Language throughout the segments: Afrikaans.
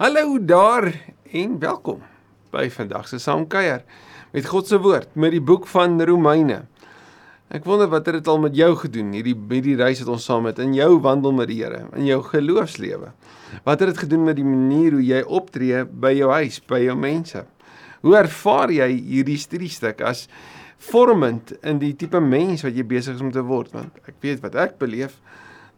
Hallo daar en welkom by vandag se saamkuier met God se woord met die boek van Romeine. Ek wonder wat het dit al met jou gedoen hierdie hierdie reis wat ons saam het in jou wandel met die Here, in jou geloofslewe. Wat het dit gedoen met die manier hoe jy optree by jou huis, by jou mense? Hoe ervaar jy hierdie studiestuk as vormend in die tipe mens wat jy besig is om te word? Want ek weet wat ek beleef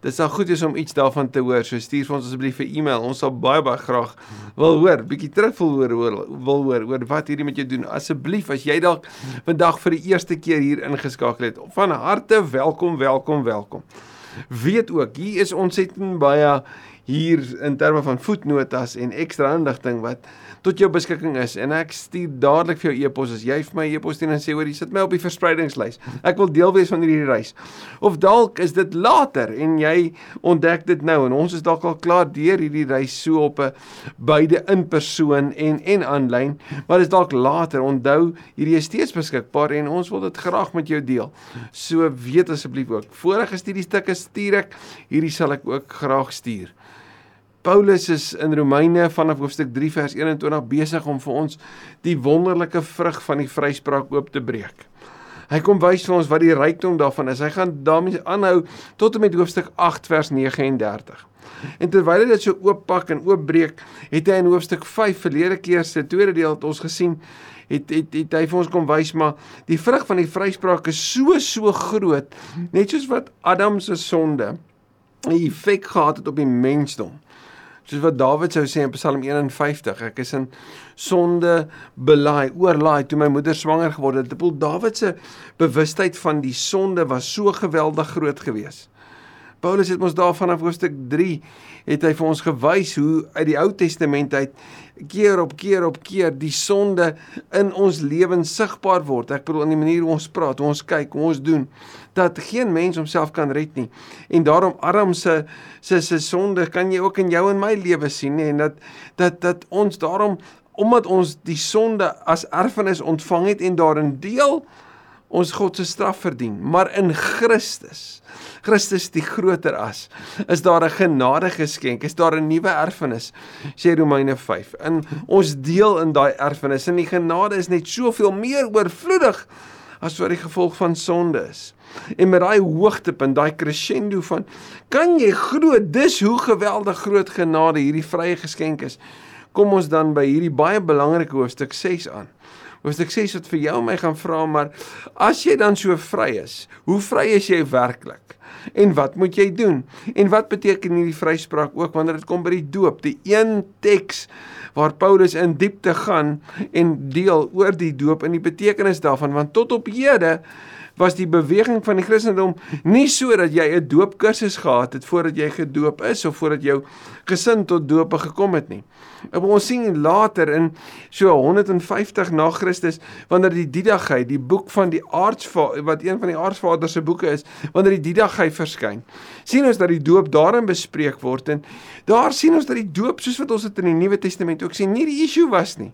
Dit sal goed wees om iets daarvan te hoor. So stuur vir ons asseblief 'n e-mail. Ons sal baie baie graag wil hoor, bietjie terug wil hoor, hoor wil hoor oor wat hierdie met jou doen. Asseblief as jy dalk vandag vir die eerste keer hier ingeskakel het, van harte welkom, welkom, welkom. Weet ook, hier is ontsettend baie hier in terme van voetnotas en ekstra inligting wat tot jou beskikking is en ek stuur dadelik vir jou e-pos as jy vir my e-pos stuur en sê hoor jy sit my op die verspreidingslys. Ek wil deel wees van hierdie reis. Of dalk is dit later en jy ontdek dit nou en ons is dalk al klaar deur hierdie reis so op 'n beide in persoon en en aanlyn, maar dit is dalk later. Onthou, hierdie is steeds beskikbaar en ons wil dit graag met jou deel. So weet asseblief ook, vorige studiestukke stuur ek, hierdie sal ek ook graag stuur. Paulus is in Romeine vanaf hoofstuk 3 vers 21 besig om vir ons die wonderlike vrug van die vryspraak oop te breek. Hy kom wys vir ons wat die rykdom daarvan is. Hy gaan daarmee aanhou tot en met hoofstuk 8 vers 39. En terwyl hy dit so ooppak en oopbreek, het hy in hoofstuk 5 verlede keer se tweede deel het ons gesien het het het hy vir ons kom wys maar die vrug van die vryspraak is so so groot net soos wat Adam se sonde 'n effek gehad het op die mensdom soos wat Dawid sou sê in Psalm 51 ek is in sonde belaai oorlaai. Toe my moeder swanger geword het terwyl Dawid se bewustheid van die sonde was so geweldig groot geweest Paulus het ons daarvan af hoofstuk 3 het hy vir ons gewys hoe uit die Ou Testament uit keer op keer op keer die sonde in ons lewens sigbaar word. Ek bedoel in die manier hoe ons praat, hoe ons kyk, hoe ons doen dat geen mens homself kan red nie. En daarom Adam se se se sonde kan jy ook in jou en my lewe sien nie en dat dat dat ons daarom omdat ons die sonde as erfenis ontvang het en daarin deel ons God se straf verdien, maar in Christus Christus die groter as. Is daar 'n genade geskenk? Is daar 'n nuwe erfenis? Sê Romeine 5. In ons deel in daai erfenis en die genade is net soveel meer oorvloedig as wat die gevolg van sonde is. En met daai hoogtepunt, daai crescendo van kan jy glo dis hoe geweldig groot genade hierdie vrye geskenk is. Kom ons dan by hierdie baie belangrike hoofstuk 6 aan. Hoofstuk 6 wat vir jou my gaan vra maar as jy dan so vry is, hoe vry is jy werklik? En wat moet jy doen? En wat beteken hierdie vryspraak ook wanneer dit kom by die doop? Die een teks waar Paulus in diepte gaan en deel oor die doop en die betekenis daarvan want tot op hede was die beweging van die Christendom nie sodat jy 'n doopkursus gehad het voordat jy gedoop is of voordat jou gesin tot doop gekom het nie. En ons sien later in so 150 na Christus wanneer die Didagai, die boek van die aardsvader wat een van die aardsvader se boeke is, wanneer die Didagai verskyn, sien ons dat die doop daarin bespreek word en daar sien ons dat die doop soos wat ons dit in die Nuwe Testament ook sien, nie die issue was nie.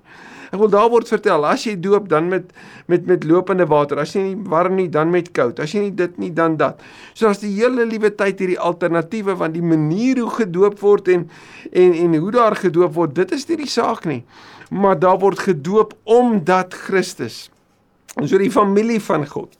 Ek wil daar word vertel, as jy doop dan met met met lopende water, as jy nie warm nie dan met koud, as jy nie dit nie dan dat. So as die hele liewe tyd hierdie alternatiewe van die manier hoe gedoop word en en en hoe daar gedoop word, dit is nie die saak nie. Maar daar word gedoop omdat Christus ons so die familie van God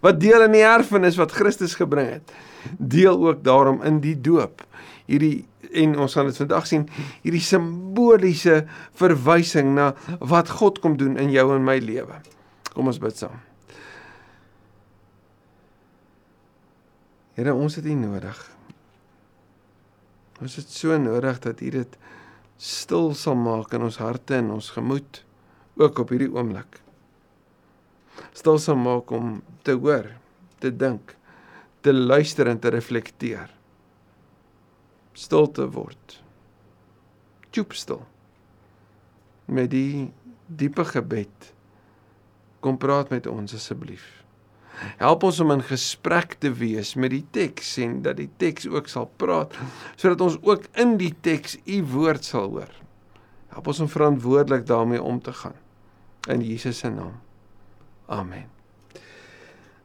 wat deel in die erfenis wat Christus gebring het, deel ook daarom in die doop. Hierdie en ons gaan dit vandag sien hierdie simboliese verwysing na wat God kom doen in jou en my lewe. Kom ons bid saam. Here, ons het U nodig. Ons het so nodig dat U dit stil sal maak in ons harte en ons gemoed ook op hierdie oomblik. Stil sal maak om te hoor, te dink, te luister en te reflekteer stil te word. Choop stil. Met die diepe gebed kom praat met ons asseblief. Help ons om in gesprek te wees met die teks en dat die teks ook sal praat sodat ons ook in die teks u woord sal hoor. Help ons om verantwoordelik daarmee om te gaan. In Jesus se naam. Amen.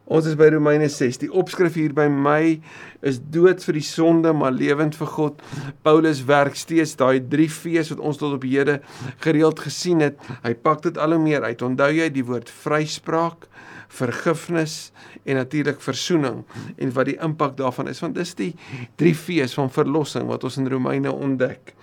Ons is by Romeine 6. Die opskrif hier by my is dood vir die sonde, maar lewend vir God. Paulus werk steeds daai drie fees wat ons tot op hede gereeld gesien het. Hy pak dit al hoe meer uit. Onthou jy die woord vryspraak, vergifnis en natuurlik verzoening en wat die impak daarvan is want dis die drie fees van verlossing wat ons in Romeine ontdek.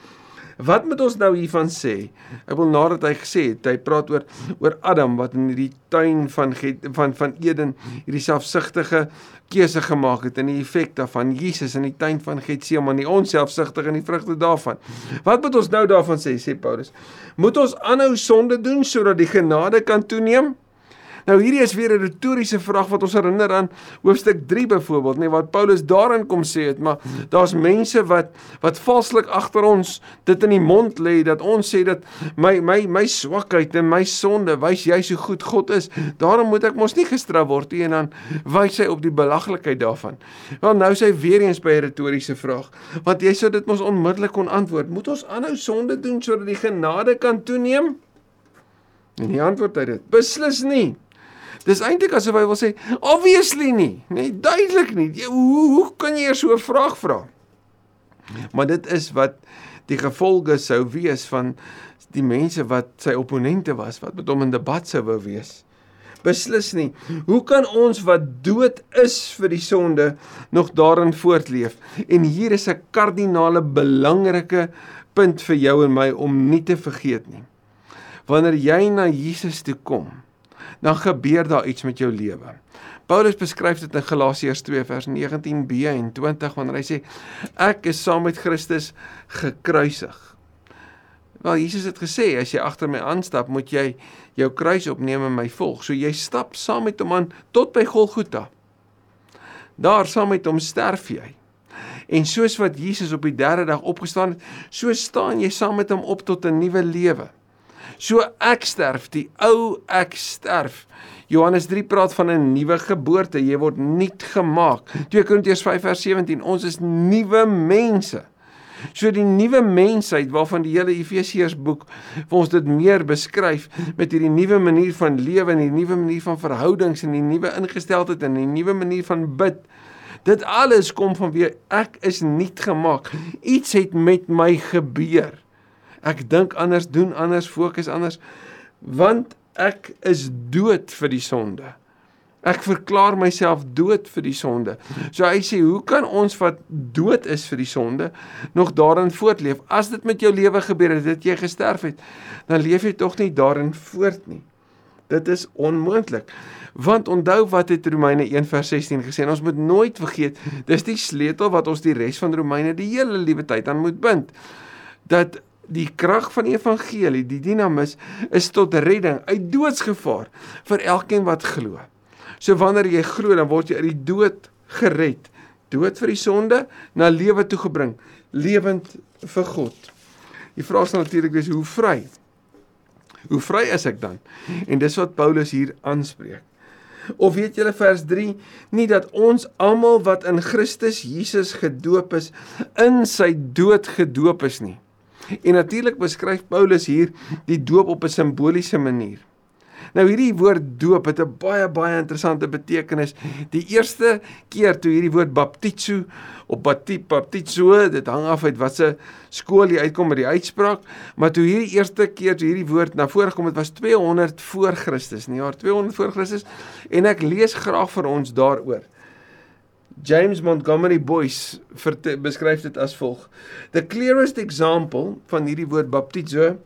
Wat moet ons nou hiervan sê? Ek wil nadat hy gesê het, hy praat oor oor Adam wat in hierdie tuin van van van Eden hierdie selfsugtige keuse gemaak het en die effek daarvan Jesus in die tuin van Getsemane, ons selfsugtig in die vrugte daarvan. Wat moet ons nou daarvan sê, sê Paulus? Moet ons aanhou sonde doen sodat die genade kan toeneem? Nou hierdie is weer 'n retoriese vraag wat ons herinner aan hoofstuk 3 byvoorbeeld, nê, wat Paulus daarin kom sê het, maar daar's mense wat wat valslik agter ons dit in die mond lê dat ons sê dat my my my swakheid en my sonde wys jy so goed God is. Daarom moet ek mos nie gestraf word nie en dan wys hy op die belaglikheid daarvan. Wel nou sê weer eens by 'n retoriese vraag, want jy sou dit mos onmiddellik kon antwoord. Moet ons aanhou sonde doen sodat die genade kan toeneem? En die antwoord uit dit: Beslis nie. Dis eintlik asof hy wil sê obviously nie, nee, duidelik nie. Hoe hoe kan jy so 'n vraag vra? Maar dit is wat die gevolge sou wees van die mense wat sy opponente was wat met hom in debat sou wou wees. Beslis nie. Hoe kan ons wat dood is vir die sonde nog daarin voortleef? En hier is 'n kardinale belangrike punt vir jou en my om nie te vergeet nie. Wanneer jy na Jesus toe kom, dan gebeur daar iets met jou lewe. Paulus beskryf dit in Galasiërs 2 vers 19b en 20 wanneer hy sê ek is saam met Christus gekruisig. Wel Jesus het gesê as jy agter my aanstap, moet jy jou kruis opneem en my volg. So jy stap saam met hom aan tot by Golgotha. Daar saam met hom sterf jy. En soos wat Jesus op die 3de dag opgestaan het, so staan jy saam met hom op tot 'n nuwe lewe. So ek sterf, die ou ek sterf. Johannes 3 praat van 'n nuwe geboorte. Jy word nuut gemaak. 2 Korintiërs 5 vers 17. Ons is nuwe mense. So die nuwe mensheid waarvan die hele Efesiërs boek vir ons dit meer beskryf met hierdie nuwe manier van lewe en hierdie nuwe manier van verhoudings en die nuwe ingesteldheid en die nuwe manier van bid. Dit alles kom vanweë ek is nuut gemaak. Iets het met my gebeur. Ek dink anders, doen anders, fokus anders want ek is dood vir die sonde. Ek verklaar myself dood vir die sonde. So hy sê, hoe kan ons wat dood is vir die sonde nog daarin voortleef? As dit met jou lewe gebeur het, dat jy gesterf het, dan leef jy tog nie daarin voort nie. Dit is onmoontlik. Want onthou wat het Romeine 1:16 gesê? Ons moet nooit vergeet, dis die sleutel wat ons die res van Romeine die hele liewe tyd aan moet bind. Dat die krag van die evangelie, die dinamis is tot redding uit doodsgevaar vir elkeen wat glo. So wanneer jy glo, dan word jy uit die dood gered. Dood vir die sonde na lewe toe gebring, lewend vir God. Die vraag is natuurlik wees hoe vry? Hoe vry is ek dan? En dis wat Paulus hier aanspreek. Of weet julle vers 3 nie dat ons almal wat in Christus Jesus gedoop is in sy dood gedoop is nie. En natuurlik beskryf Paulus hier die doop op 'n simboliese manier. Nou hierdie woord doop het 'n baie baie interessante betekenis. Die eerste keer toe hierdie woord baptizo op baptizo, dit hang af uit watse skool jy uitkom met die uitspraak, maar toe hierdie eerste keer toe hierdie woord na vore kom, dit was 200 voor Christus, nie jaar 200 voor Christus en ek lees graag vir ons daaroor. James Montgomery Boyce beskryf dit as volg: The clearest example van hierdie woord baptizo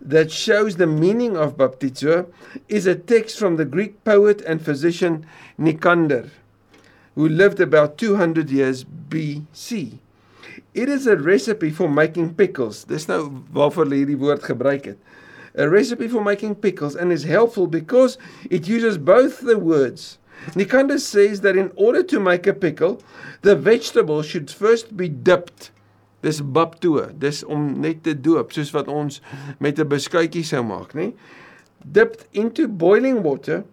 that shows the meaning of baptizo is a text from the Greek poet and physician Nicander who lived about 200 years BC. It is a recipe for making pickles. Dis nou waarvoor hulle hierdie woord gebruik het. A recipe for making pickles and is helpful because it uses both the words Nicander says that in order to make a pickle, the vegetable should first be dipped. Dis baptoe, dis om net te doop soos wat ons met 'n beskuitjie sou maak, nê? Dipped into boiling water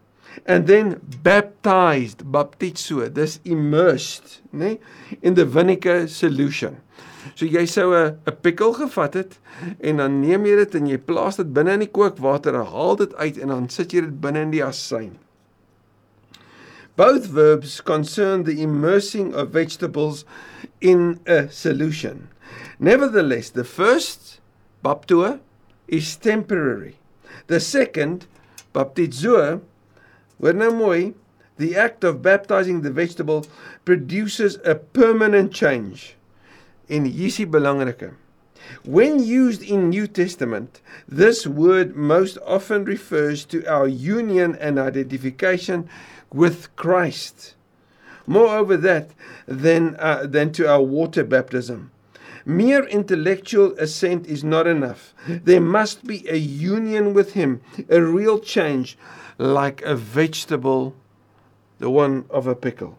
and then baptized, baptizo, dis immersed, nê, in the vinegar solution. So jy sou 'n 'n pikkel gevat het en dan neem jy dit en jy plaas dit binne in die kookwater en haal dit uit en dan sit jy dit binne in die asyn. Both verbs concern the immersing of vegetables in a solution. Nevertheless, the first, bapto, is temporary. The second, baptizo, hoor nou mooi, the act of baptizing the vegetable produces a permanent change. En hier is die belangrike. When used in New Testament, this word most often refers to our union and identification with Christ. Moreover that than uh, than to our water baptism. Mere intellectual assent is not enough. There must be a union with him, a real change like a vegetable the one of a pickle.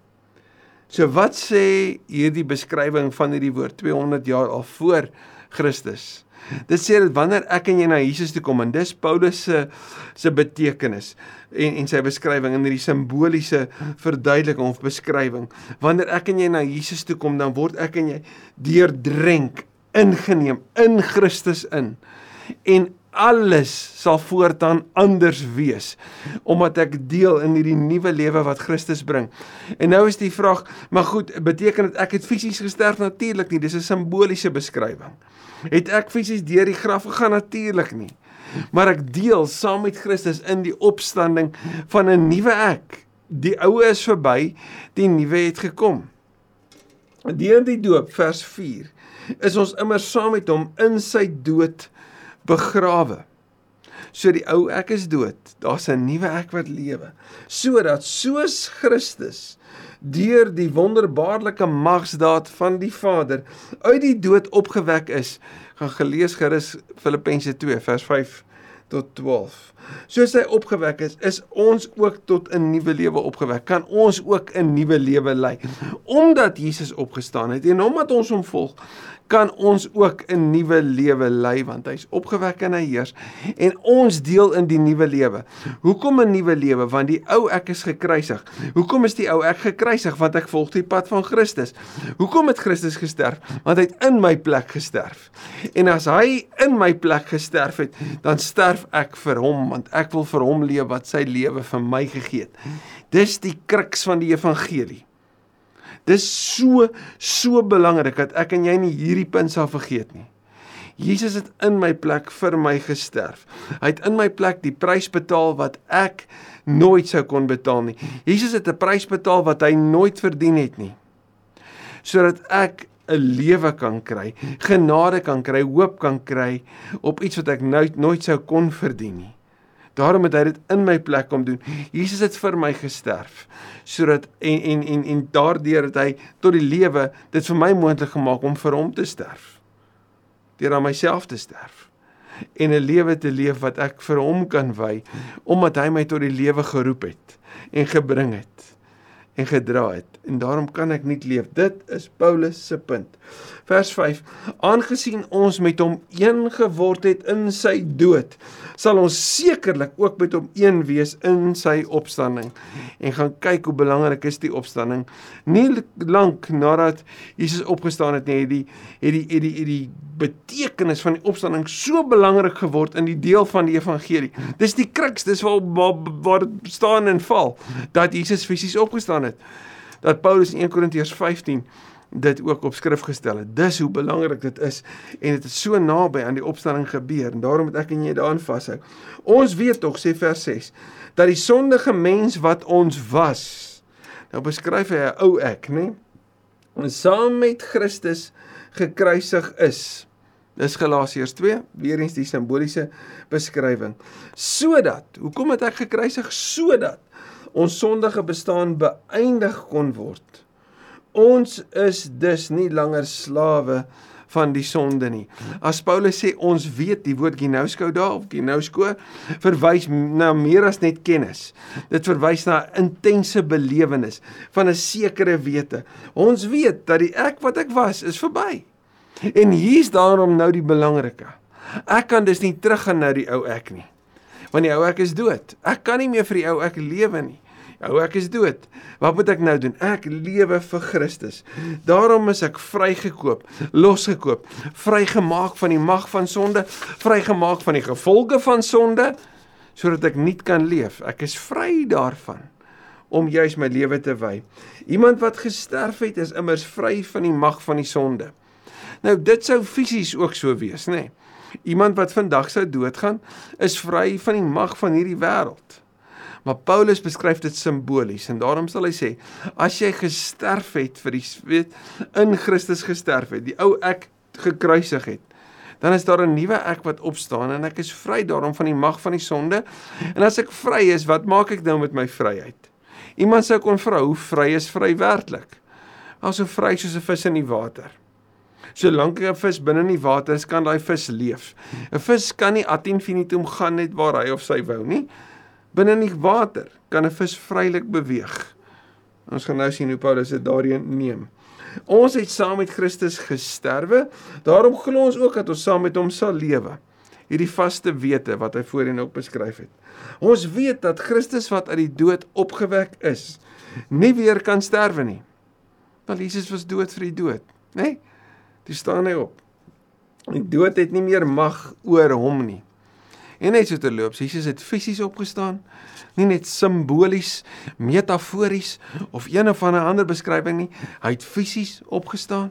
So wat sê hierdie beskrywing van hierdie woord 200 jaar al voor Christus? Dit sê dat wanneer ek en jy na Jesus toe kom en dis Paulus se se betekenis en en sy beskrywing in hierdie simboliese verduideliking of beskrywing, wanneer ek en jy na Jesus toe kom, dan word ek en jy deurdrenk, ingeneem in Christus in. En alles sal voortaan anders wees omdat ek deel in hierdie nuwe lewe wat Christus bring. En nou is die vraag, maar goed, beteken dit ek het fisies gesterf natuurlik nie, dis 'n simboliese beskrywing. Het ek fisies deur die graf gegaan natuurlik nie. Maar ek deel saam met Christus in die opstanding van 'n nuwe ek. Die ou is verby, die nuwe het gekom. Deur die doop vers 4 is ons immer saam met hom in sy dood begrawe. So die ou ek is dood, daar's 'n nuwe ek wat lewe. Sodat soos Christus deur die wonderbaarlike magsdaad van die Vader uit die dood opgewek is, gaan gelees gerus Filippense 2 vers 5 tot 12. Soos hy opgewek is, is ons ook tot 'n nuwe lewe opgewek. Kan ons ook 'n nuwe lewe lei omdat Jesus opgestaan het en omdat ons hom volg, kan ons ook 'n nuwe lewe lei want hy's opgewek en hy heers en ons deel in die nuwe lewe. Hoekom 'n nuwe lewe? Want die ou ek is gekruisig. Hoekom is die ou ek gekruisig? Want ek volg die pad van Christus. Hoekom het Christus gesterf? Want hy het in my plek gesterf. En as hy in my plek gesterf het, dan sterf ek vir hom want ek wil vir hom leef wat sy lewe vir my gegee het. Dis die kruks van die evangelie. Dis so so belangrik dat ek en jy nie hierdie punt sal vergeet nie. Jesus het in my plek vir my gesterf. Hy het in my plek die prys betaal wat ek nooit sou kon betaal nie. Jesus het 'n prys betaal wat hy nooit verdien het nie. Sodat ek 'n lewe kan kry, genade kan kry, hoop kan kry op iets wat ek nooit nooit sou kon verdien nie. Daarom het hy dit in my plek kom doen. Jesus het vir my gesterf sodat en en en en daardeur het hy tot die lewe dit vir my moontlik gemaak om vir hom te sterf. Deur aan myself te sterf en 'n lewe te leef wat ek vir hom kan wy omdat hy my tot die lewe geroep het en gebring het en gedra het en daarom kan ek nie leef. Dit is Paulus se punt. Vers 5: Aangesien ons met hom een geword het in sy dood, sal ons sekerlik ook met hom een wees in sy opstanding. En gaan kyk hoe belangrik is die opstanding. Nie lank nadat Jesus opgestaan het nie, het die het die het die het die betekenis van die opstanding so belangrik geword in die deel van die evangelie. Dis die kruks, dis waar waar, waar staan en val dat Jesus fisies opgestaan het. Dat Paulus in 1 Korintiërs 15 dit ook op skrif gestel het. Dis hoe belangrik dit is en dit is so naby aan die opstanding gebeur en daarom moet ek en jy daaraan vashou. Ons weet tog sê vers 6 dat die sondige mens wat ons was nou beskryf hy 'n ou ek, nê? En saam met Christus gekruisig is. Dis Galasiërs 2, weer eens die simboliese beskrywing. Sodat, hoekom het ek gekruisig sodat ons sondige bestaan beëindig kon word? Ons is dus nie langer slawe van die sonde nie. As Paulus sê ons weet die woord ginosko daar of ginosko verwys na meer as net kennis. Dit verwys na intense belewenis van 'n sekere wete. Ons weet dat die ek wat ek was is verby. En hier's daarom nou die belangrike. Ek kan dus nie teruggaan na die ou ek nie. Want die ou ek is dood. Ek kan nie meer vir die ou ek lewe nie. Ou ek is dood. Wat moet ek nou doen? Ek lewe vir Christus. Daarom is ek vrygekoop, losgekoop, vrygemaak van die mag van sonde, vrygemaak van die gevolge van sonde sodat ek nuut kan leef. Ek is vry daarvan om juis my lewe te wy. Iemand wat gesterf het is immers vry van die mag van die sonde. Nou dit sou fisies ook so wees, nê? Nee. Iemand wat vandag sou doodgaan, is vry van die mag van hierdie wêreld. Maar Paulus beskryf dit simbolies en daarom sal hy sê as jy gesterf het vir die weet in Christus gesterf het, die ou ek gekruisig het, dan is daar 'n nuwe ek wat opstaan en ek is vry daarom van die mag van die sonde. En as ek vry is, wat maak ek nou met my vryheid? Iemand sou kon vra, hoe vry is vry werklik? As so vry soos 'n vis in die water. Solank 'n vis binne in die water is, kan daai vis leef. 'n Vis kan nie ad infinitum gaan net waar hy of sy wou nie. Binne in die water kan 'n vis vrylik beweeg. Ons gaan nou sien hoe Paulus dit daarin neem. Ons het saam met Christus gesterwe, daarom glo ons ook dat ons saam met hom sal lewe. Hierdie vaste wete wat hy voorheen ook beskryf het. Ons weet dat Christus wat uit die dood opgewek is, nie weer kan sterwe nie. Want Jesus was dood vir die dood, né? Nee? Toe staan hy op. Die dood het nie meer mag oor hom nie. En net so terloops, Jesus het fisies opgestaan, nie net simbolies, metafories of een of ander beskrywing nie, hy het fisies opgestaan.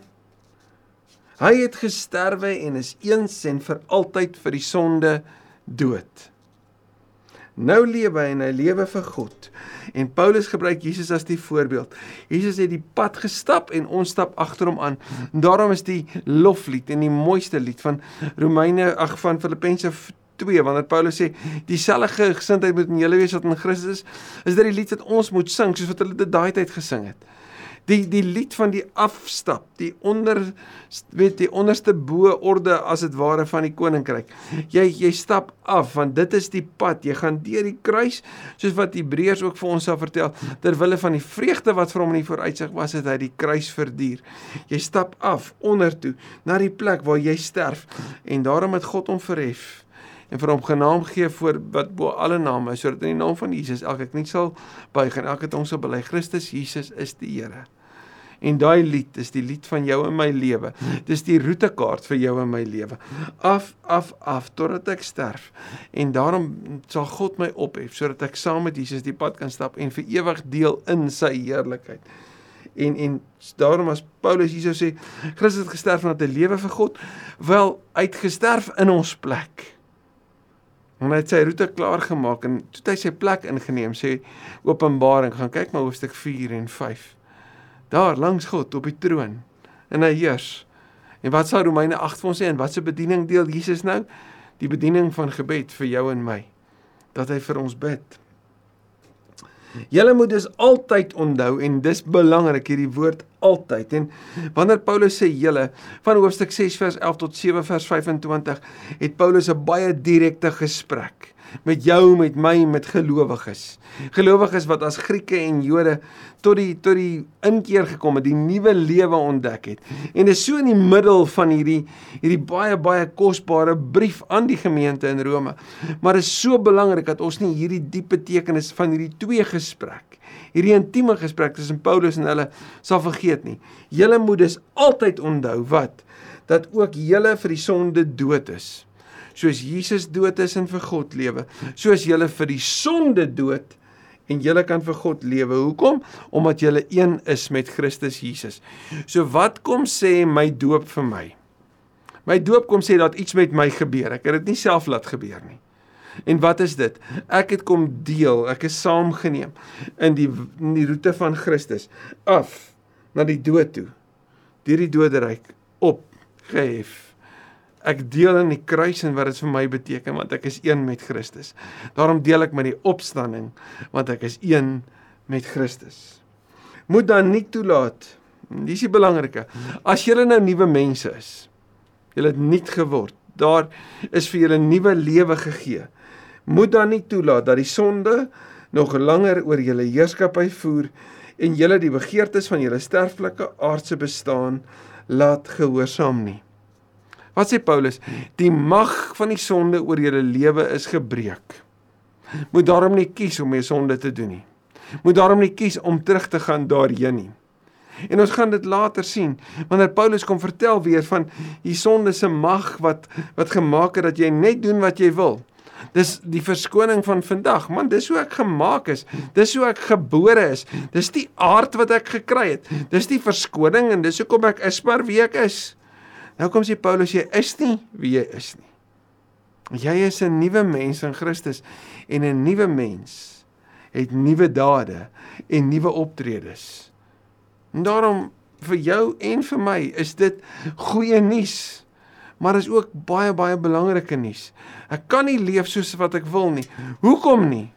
Hy het gesterwe en is eens en vir altyd vir die sonde dood. Nou lewe hy en hy lewe vir God. En Paulus gebruik Jesus as die voorbeeld. Jesus het die pad gestap en ons stap agter hom aan. En daarom is die loflied en die mooiste lied van Romeine ag van Filippense 2 wanneer Paulus sê dieselfde gesindheid moet in julle wees wat in Christus is, is dit die lied wat ons moet sing soos wat hulle dit daai tyd gesing het. Die die lied van die afstap, die onder weet die onderste bo orde as dit ware van die koninkryk. Jy jy stap af want dit is die pad. Jy gaan deur die kruis soos wat Hebreërs ook vir ons sal vertel ter wille van die vreugde wat vir hom in die vooruitsig was het hy die kruis verduur. Jy stap af onder toe na die plek waar jy sterf en daarom het God hom verhef en vir hom genaam gee voor wat bo alle name is sodat in die naam van Jesus elke knie sal buig en elke tong sal bely Christus Jesus is die Here. En daai lied is die lied van jou en my lewe. Dis die roetekaart vir jou en my lewe. Af af af totdat ek sterf. En daarom sal God my ophef sodat ek saam met Jesus die pad kan stap en vir ewig deel in sy heerlikheid. En en daarom as Paulus hierso sê Christus het gesterf om te lewe vir God, wel uitgesterf in ons plek. En hy het sy roete klaar gemaak en toe het hy sy plek ingeneem, sê Openbaring, gaan kyk maar hoofstuk 4 en 5. Daar langs God op die troon en hy heers. En wat sal Romeine 8 vir ons sê en wat se bediening deel Jesus nou? Die bediening van gebed vir jou en my. Dat hy vir ons bid. Julle moet dus altyd onthou en dis belangrik hierdie woord altyd. En wanneer Paulus sê julle van hoofstuk 6 vers 11 tot 7 vers 25 het Paulus 'n baie direkte gesprek met jou, met my, met gelowiges. Gelowiges wat as Grieke en Jode tot die tot die inkeer gekom het, die nuwe lewe ontdek het. En dis so in die middel van hierdie hierdie baie baie kosbare brief aan die gemeente in Rome. Maar dit is so belangrik dat ons nie hierdie diepe betekenis van hierdie twee gesprek, hierdie intieme gesprek tussen Paulus en hulle sal vergeet nie. Julle moet dus altyd onthou wat dat ook julle vir die sonde dood is soos Jesus dood is en vir God lewe, soos julle vir die sonde dood en julle kan vir God lewe. Hoekom? Omdat julle een is met Christus Jesus. So wat kom sê my doop vir my? My doop kom sê dat iets met my gebeur. Ek het dit nie self laat gebeur nie. En wat is dit? Ek het kom deel, ek is saamgeneem in die in die roete van Christus af na die dood toe. Deur die doderyk op gehef Ek deel in die kruis en wat dit vir my beteken want ek is een met Christus. Daarom deel ek met die opstanding want ek is een met Christus. Moet dan nie toelaat. Dis die belangrike. As jy nou nuwe mense is. Jy het nuut geword. Daar is vir julle nuwe lewe gegee. Moet dan nie toelaat dat die sonde nog langer oor julle heerskappy voer en julle die begeertes van julle sterflike aardse bestaan laat gehoorsaam nie. Wat sê Paulus? Die mag van die sonde oor julle lewe is gebreek. Moet daarom nie kies om meer sonde te doen nie. Moet daarom nie kies om terug te gaan daarheen nie. En ons gaan dit later sien wanneer Paulus kom vertel weer van die sonde se mag wat wat gemaak het dat jy net doen wat jy wil. Dis die verskoning van vandag. Man, dis hoe ek gemaak is. Dis hoe ek gebore is. Dis die aard wat ek gekry het. Dis die verskoning en dis hoekom ek is maar wie ek is. Nou kom sê Paulus jy is nie wie jy is nie. Jy is 'n nuwe mens in Christus en 'n nuwe mens het nuwe dade en nuwe optredes. En daarom vir jou en vir my is dit goeie nuus maar is ook baie baie belangrike nuus. Ek kan nie leef soos wat ek wil nie. Hoekom nie?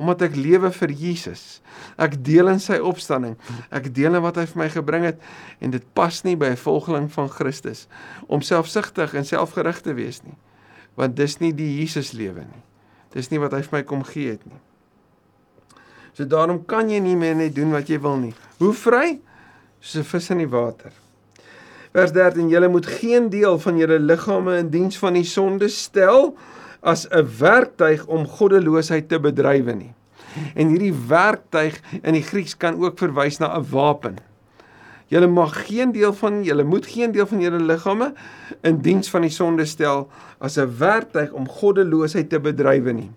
Omdat ek lewe vir Jesus. Ek deel in sy opstanding. Ek deel in wat hy vir my gebring het en dit pas nie by 'n volgeling van Christus om selfsugtig en selfgerig te wees nie. Want dis nie die Jesus lewe nie. Dis nie wat hy vir my kom gee het nie. So daarom kan jy nie meer net doen wat jy wil nie. Hoe vry? Soos 'n vis in die water. Vers 13: Julle moet geen deel van julle liggame in diens van die sonde stel as 'n werktuig om goddeloosheid te bedrywe nie. En hierdie werktuig in die Grieks kan ook verwys na 'n wapen. Julle mag geen deel van julle moet geen deel van julle liggame in diens van die sonde stel as 'n werktuig om goddeloosheid te bedrywe nie.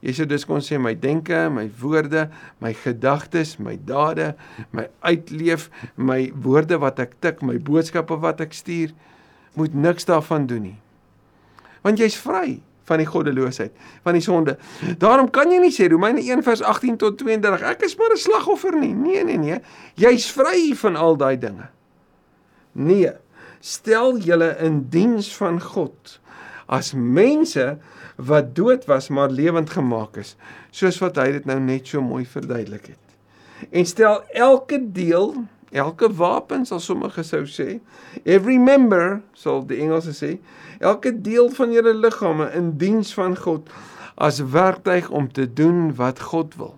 Jy sou dus kon sê my denke, my woorde, my gedagtes, my dade, my uitleef, my woorde wat ek tik, my boodskappe wat ek stuur, moet niks daarvan doen nie. Want jy's vry van die goddeloosheid, van die sonde. Daarom kan jy nie sê Romeine 1:18 tot 32 ek is maar 'n slagoffer nie. Nee nee nee. Jy's vry van al daai dinge. Nee. Stel julle in diens van God as mense wat dood was maar lewend gemaak is, soos wat hy dit nou net so mooi verduidelik het. En stel elke deel, elke wapen sal sommige sou sê, every member sal die Engelse sê, elke deel van julle liggame in diens van God as werktuig om te doen wat God wil.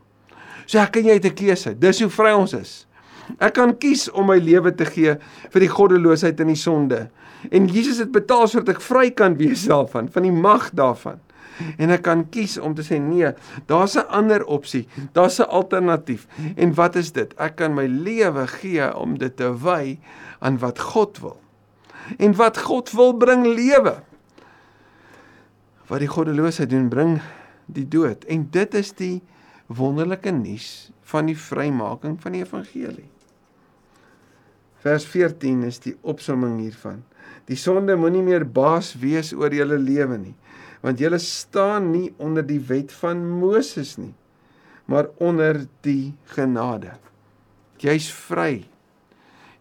So ek en jy het 'n keuse. Dis hoe vry ons is. Ek kan kies om my lewe te gee vir die goddeloosheid en die sonde. En Jesus het betaal sodat ek vry kan wees daarvan, van die mag daarvan en ek kan kies om te sê nee, daar's 'n ander opsie, daar's 'n alternatief. En wat is dit? Ek kan my lewe gee om dit te wy aan wat God wil. En wat God wil bring lewe. Wat die goddeloosheid doen bring die dood. En dit is die wonderlike nuus van die vrymaking van die evangelie. Vers 14 is die opsomming hiervan. Die sonde moenie meer baas wees oor julle lewe nie want julle staan nie onder die wet van Moses nie maar onder die genade. Jy's vry.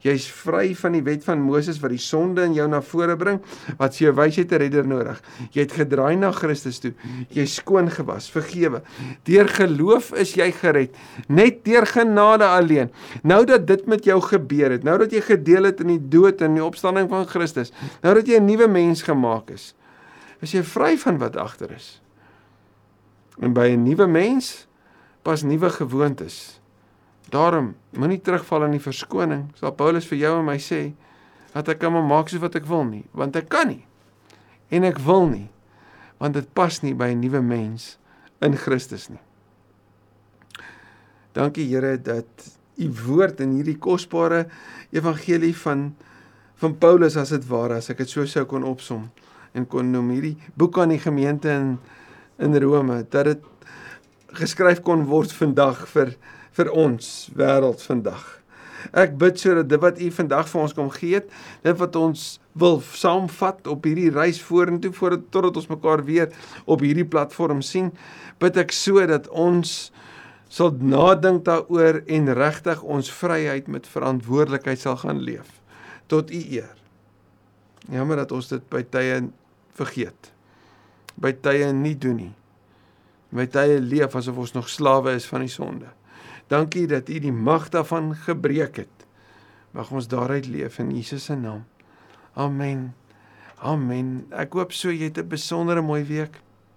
Jy's vry van die wet van Moses wat die sonde in jou na vore bring wat sy wysheid te redder nodig. Jy het gedraai na Christus toe. Jy's skoon gewas vergewe. Deur geloof is jy gered. Net deur genade alleen. Nou dat dit met jou gebeur het nou dat jy gedeel het in die dood en die opstanding van Christus nou dat jy 'n nuwe mens gemaak is is jy vry van wat agter is. En by 'n nuwe mens pas nuwe gewoontes. Daarom moenie terugval in die verskoning. Sal Paulus vir jou en my sê dat ek kan maak soos wat ek wil nie, want ek kan nie. En ek wil nie, want dit pas nie by 'n nuwe mens in Christus nie. Dankie Here dat u woord in hierdie kosbare evangelie van van Paulus as dit ware as ek dit so sou kon opsom en kon noem hierdie boek aan die gemeente in in Rome dat dit geskryf kon word vandag vir vir ons wêreld vandag. Ek bid sodat dit wat U vandag vir ons kom gee, dit wat ons wil saamvat op hierdie reis vorentoe voordat totdat ons mekaar weer op hierdie platform sien, bid ek sodat ons sal nadink daaroor en regtig ons vryheid met verantwoordelikheid sal gaan leef tot U eer. Jammer dat ons dit by tye vergeet. By tye nie doen nie. By tye leef asof ons nog slawe is van die sonde. Dankie dat U die mag daarvan gebreek het. Mag ons daaruit leef in Jesus se naam. Amen. Amen. Ek hoop so jy het 'n besondere mooi week.